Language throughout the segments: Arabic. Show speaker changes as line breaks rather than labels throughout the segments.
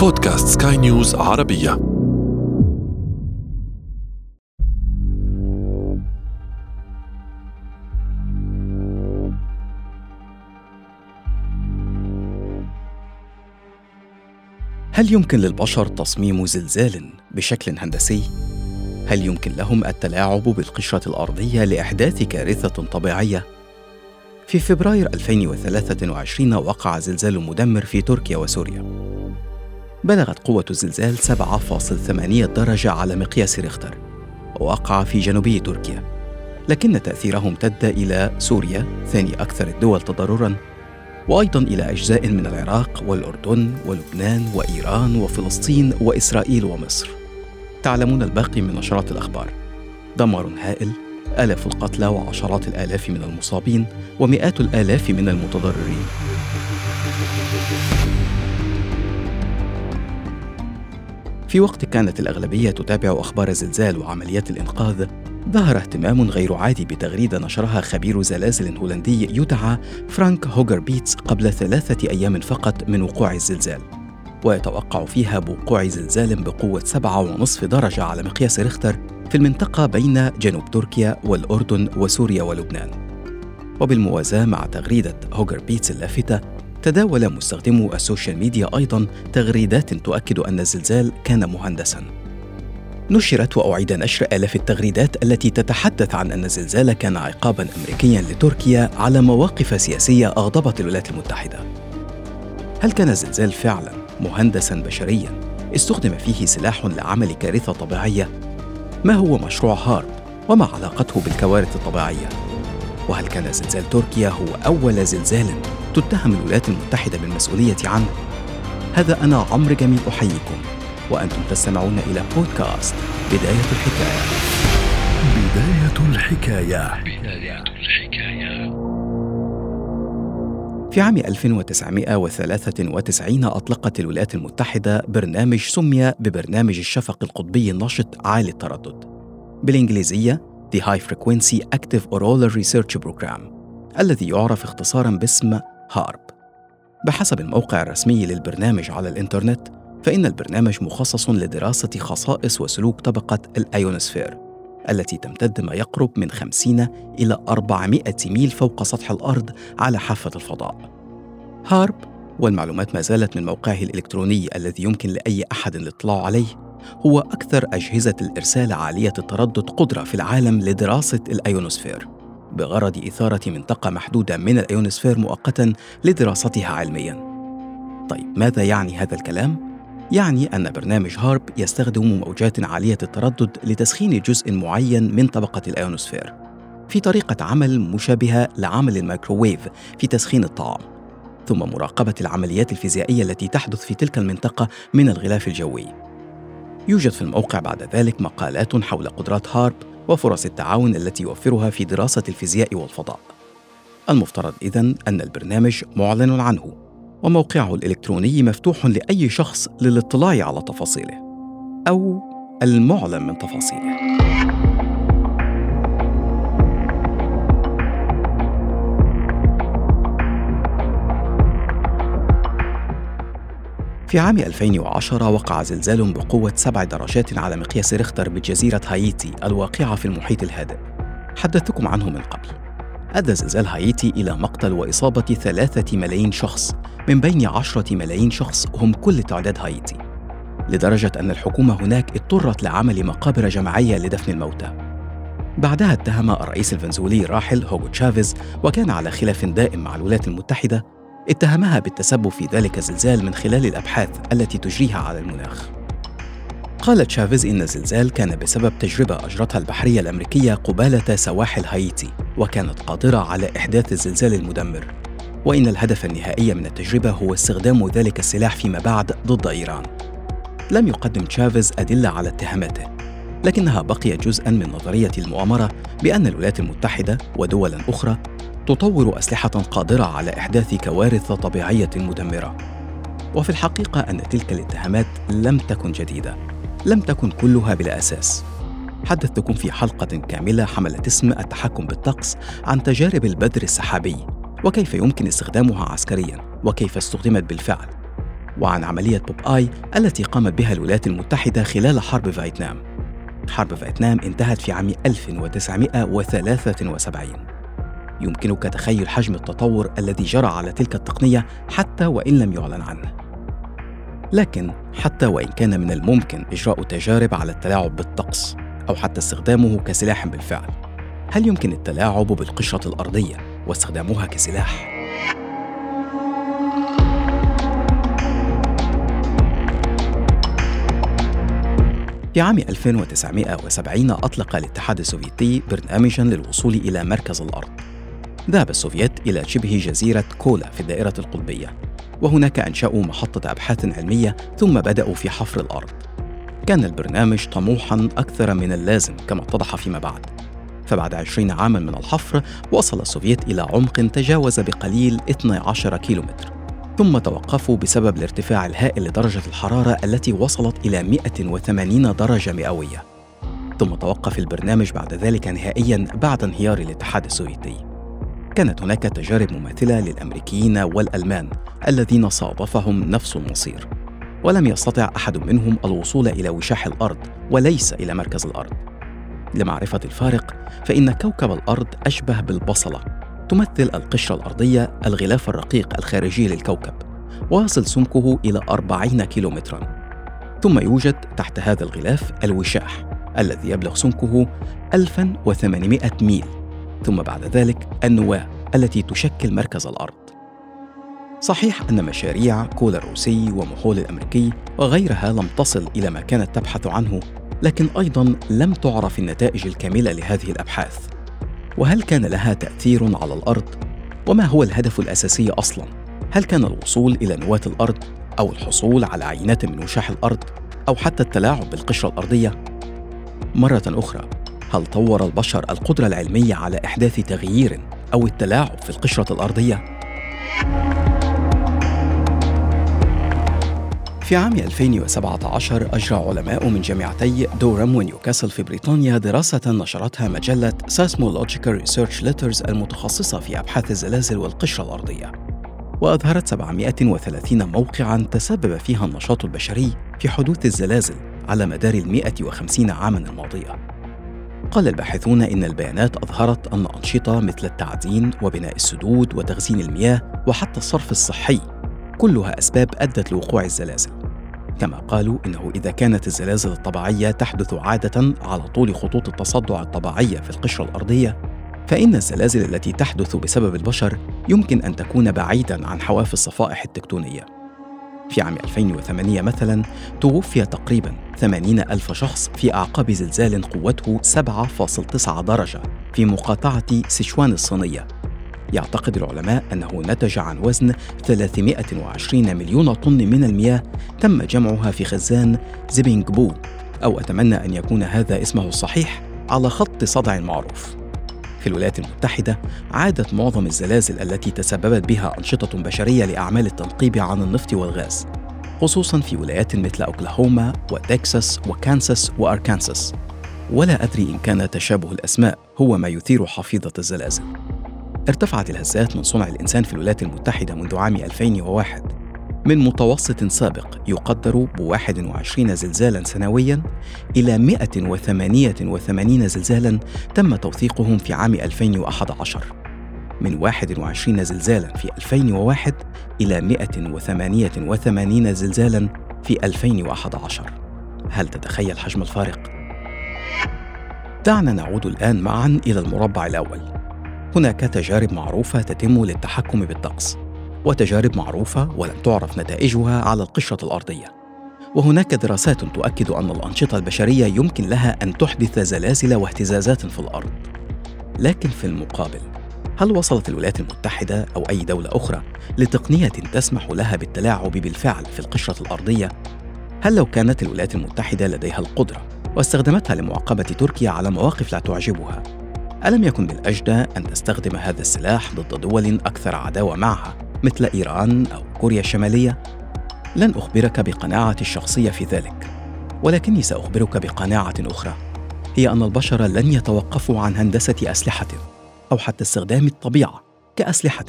بودكاست سكاي نيوز عربية
هل يمكن للبشر تصميم زلزال بشكل هندسي؟ هل يمكن لهم التلاعب بالقشرة الأرضية لإحداث كارثة طبيعية؟ في فبراير 2023 وقع زلزال مدمر في تركيا وسوريا. بلغت قوة الزلزال 7.8 درجة على مقياس ريختر، ووقع في جنوبي تركيا. لكن تأثيره امتد إلى سوريا ثاني أكثر الدول تضرراً وأيضا إلى أجزاء من العراق والأردن ولبنان وإيران وفلسطين وإسرائيل ومصر. تعلمون الباقي من نشرات الأخبار. دمار هائل، آلاف القتلى وعشرات الآلاف من المصابين ومئات الآلاف من المتضررين. في وقت كانت الأغلبية تتابع أخبار الزلزال وعمليات الإنقاذ ظهر اهتمام غير عادي بتغريدة نشرها خبير زلازل هولندي يدعى فرانك هوجر بيتس قبل ثلاثة أيام فقط من وقوع الزلزال ويتوقع فيها بوقوع زلزال بقوة سبعة ونصف درجة على مقياس ريختر في المنطقة بين جنوب تركيا والأردن وسوريا ولبنان. وبالموازاة مع تغريدة هوجر بيتس اللافتة تداول مستخدمو ال social media أيضا تغريدات تؤكد أن الزلزال كان مهندساً نشرت وأعيد نشر آلاف التغريدات التي تتحدث عن أن الزلزال كان عقابا أمريكيا لتركيا على مواقف سياسية أغضبت الولايات المتحدة. هل كان الزلزال فعلا مهندسا بشريا استخدم فيه سلاح لعمل كارثة طبيعية؟ ما هو مشروع هارب وما علاقته بالكوارث الطبيعية؟ وهل كان زلزال تركيا هو أول زلزال تتهم الولايات المتحدة بالمسؤولية عنه؟ هذا أنا عمرو جميل أحييكم وأنتم تستمعون إلى بودكاست بداية الحكاية.
بداية الحكاية. بداية الحكاية
في عام 1993 أطلقت الولايات المتحدة برنامج سمي ببرنامج الشفق القطبي النشط عالي التردد. بالإنجليزية The High Frequency Active Auroral Research Program الذي يعرف اختصارا باسم هارب بحسب الموقع الرسمي للبرنامج على الإنترنت فإن البرنامج مخصص لدراسة خصائص وسلوك طبقة الأيونوسفير التي تمتد ما يقرب من 50 إلى 400 ميل فوق سطح الأرض على حافة الفضاء. هارب والمعلومات ما زالت من موقعه الإلكتروني الذي يمكن لأي أحد الاطلاع عليه هو أكثر أجهزة الإرسال عالية التردد قدرة في العالم لدراسة الأيونوسفير بغرض إثارة منطقة محدودة من الأيونوسفير مؤقتا لدراستها علميا. طيب ماذا يعني هذا الكلام؟ يعني أن برنامج هارب يستخدم موجات عالية التردد لتسخين جزء معين من طبقة الأيونوسفير في طريقة عمل مشابهة لعمل الميكروويف في تسخين الطعام ثم مراقبة العمليات الفيزيائية التي تحدث في تلك المنطقة من الغلاف الجوي يوجد في الموقع بعد ذلك مقالات حول قدرات هارب وفرص التعاون التي يوفرها في دراسة الفيزياء والفضاء المفترض إذن أن البرنامج معلن عنه وموقعه الإلكتروني مفتوح لأي شخص للاطلاع على تفاصيله أو المعلن من تفاصيله. في عام 2010 وقع زلزال بقوة سبع درجات على مقياس ريختر بجزيرة هايتي الواقعة في المحيط الهادئ. حدثتكم عنه من قبل. أدى زلزال هايتي إلى مقتل وإصابة ثلاثة ملايين شخص من بين عشرة ملايين شخص هم كل تعداد هايتي لدرجة أن الحكومة هناك اضطرت لعمل مقابر جماعية لدفن الموتى بعدها اتهم الرئيس الفنزويلي الراحل هوغو تشافيز وكان على خلاف دائم مع الولايات المتحدة اتهمها بالتسبب في ذلك الزلزال من خلال الأبحاث التي تجريها على المناخ. قال تشافيز إن الزلزال كان بسبب تجربة أجرتها البحرية الأمريكية قبالة سواحل هايتي وكانت قادرة على إحداث الزلزال المدمر. وإن الهدف النهائي من التجربة هو استخدام ذلك السلاح فيما بعد ضد إيران. لم يقدم تشافيز أدلة على اتهاماته لكنها بقيت جزءا من نظرية المؤامرة بأن الولايات المتحدة ودولا أخرى تطور أسلحة قادرة على إحداث كوارث طبيعية مدمرة. وفي الحقيقة أن تلك الاتهامات لم تكن جديدة لم تكن كلها بلا أساس. حدثتكم في حلقة كاملة حملت اسم التحكم بالطقس عن تجارب البدر السحابي وكيف يمكن استخدامها عسكريا وكيف استخدمت بالفعل. وعن عملية بوب آي التي قامت بها الولايات المتحدة خلال حرب فيتنام. حرب فيتنام انتهت في عام 1973 يمكنك تخيل حجم التطور الذي جرى على تلك التقنية حتى وإن لم يعلن عنه لكن حتى وإن كان من الممكن إجراء تجارب على التلاعب بالطقس أو حتى استخدامه كسلاح بالفعل هل يمكن التلاعب بالقشرة الأرضية واستخدامها كسلاح؟ في عام 1970 أطلق الاتحاد السوفيتي برنامجا للوصول إلى مركز الأرض ذهب السوفييت إلى شبه جزيرة كولا في الدائرة القطبية وهناك أنشأوا محطة أبحاث علمية ثم بدأوا في حفر الأرض. كان البرنامج طموحا أكثر من اللازم كما اتضح فيما بعد. فبعد عشرين عاما من الحفر وصل السوفييت إلى عمق تجاوز بقليل 12 كيلومتر ثم توقفوا بسبب الارتفاع الهائل لدرجة الحرارة التي وصلت إلى 180 درجة مئوية. ثم توقف البرنامج بعد ذلك نهائيا بعد انهيار الاتحاد السوفيتي. كانت هناك تجارب مماثلة للأمريكيين والألمان الذين صادفهم نفس المصير ولم يستطع أحد منهم الوصول إلى وشاح الأرض وليس إلى مركز الأرض. لمعرفة الفارق فإن كوكب الأرض أشبه بالبصلة تمثل القشرة الأرضية الغلاف الرقيق الخارجي للكوكب واصل سمكه إلى 40 كيلومترا. ثم يوجد تحت هذا الغلاف الوشاح الذي يبلغ سمكه 1800 ميل. ثم بعد ذلك النواة التي تشكل مركز الأرض صحيح أن مشاريع كولا الروسي ومحول الأمريكي وغيرها لم تصل إلى ما كانت تبحث عنه لكن أيضا لم تعرف النتائج الكاملة لهذه الأبحاث وهل كان لها تأثير على الأرض؟ وما هو الهدف الأساسي أصلا؟ هل كان الوصول إلى نواة الأرض أو الحصول على عينات من وشاح الأرض أو حتى التلاعب بالقشرة الأرضية؟ مرة أخرى هل طور البشر القدرة العلمية على إحداث تغيير أو التلاعب في القشرة الأرضية؟ في عام 2017 أجرى علماء من جامعتي دورام ونيوكاسل في بريطانيا دراسة نشرتها مجلة Seismological Research Letters المتخصصة في أبحاث الزلازل والقشرة الأرضية وأظهرت 730 موقعاً تسبب فيها النشاط البشري في حدوث الزلازل على مدار ال 150 عاماً الماضية قال الباحثون إن البيانات أظهرت أن أنشطة مثل التعدين وبناء السدود وتخزين المياه وحتى الصرف الصحي كلها أسباب أدت لوقوع الزلازل. كما قالوا إنه إذا كانت الزلازل الطبيعية تحدث عادة على طول خطوط التصدع الطبيعية في القشرة الأرضية فإن الزلازل التي تحدث بسبب البشر يمكن أن تكون بعيداً عن حواف الصفائح التكتونية. في عام 2008 مثلا توفي تقريبا 80 ألف شخص في أعقاب زلزال قوته 7.9 درجة في مقاطعة سيشوان الصينية. يعتقد العلماء أنه نتج عن وزن 320 مليون طن من المياه تم جمعها في خزان زيبينغ بو أو أتمنى أن يكون هذا اسمه الصحيح على خط صدع معروف. في الولايات المتحدة عادت معظم الزلازل التي تسببت بها أنشطة بشرية لأعمال التنقيب عن النفط والغاز خصوصا في ولايات مثل أوكلاهوما وتكساس وكانساس وأركانساس. ولا أدري إن كان تشابه الأسماء هو ما يثير حفيظة الزلازل. ارتفعت الهزات من صنع الإنسان في الولايات المتحدة منذ عام 2001 من متوسط سابق يقدر ب 21 زلزالا سنويا إلى 188 زلزالا تم توثيقهم في عام 2011 من 21 زلزالا في 2001 إلى 188 زلزالا في 2011 هل تتخيل حجم الفارق؟ دعنا نعود الآن معا إلى المربع الأول. هناك تجارب معروفة تتم للتحكم بالطقس. وتجارب معروفة ولم تعرف نتائجها على القشرة الأرضية. وهناك دراسات تؤكد أن الأنشطة البشرية يمكن لها أن تحدث زلازل واهتزازات في الأرض. لكن في المقابل هل وصلت الولايات المتحدة أو أي دولة أخرى لتقنية تسمح لها بالتلاعب بالفعل في القشرة الأرضية؟ هل لو كانت الولايات المتحدة لديها القدرة واستخدمتها لمعاقبة تركيا على مواقف لا تعجبها ألم يكن بالأجدى أن تستخدم هذا السلاح ضد دول أكثر عداوة معها؟ مثل إيران أو كوريا الشمالية؟ لن أخبرك بقناعتي الشخصية في ذلك، ولكني سأخبرك بقناعة أخرى، هي أن البشر لن يتوقفوا عن هندسة أسلحة أو حتى استخدام الطبيعة كأسلحة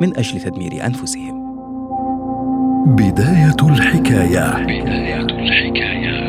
من أجل تدمير أنفسهم.
بداية الحكاية بداية الحكاية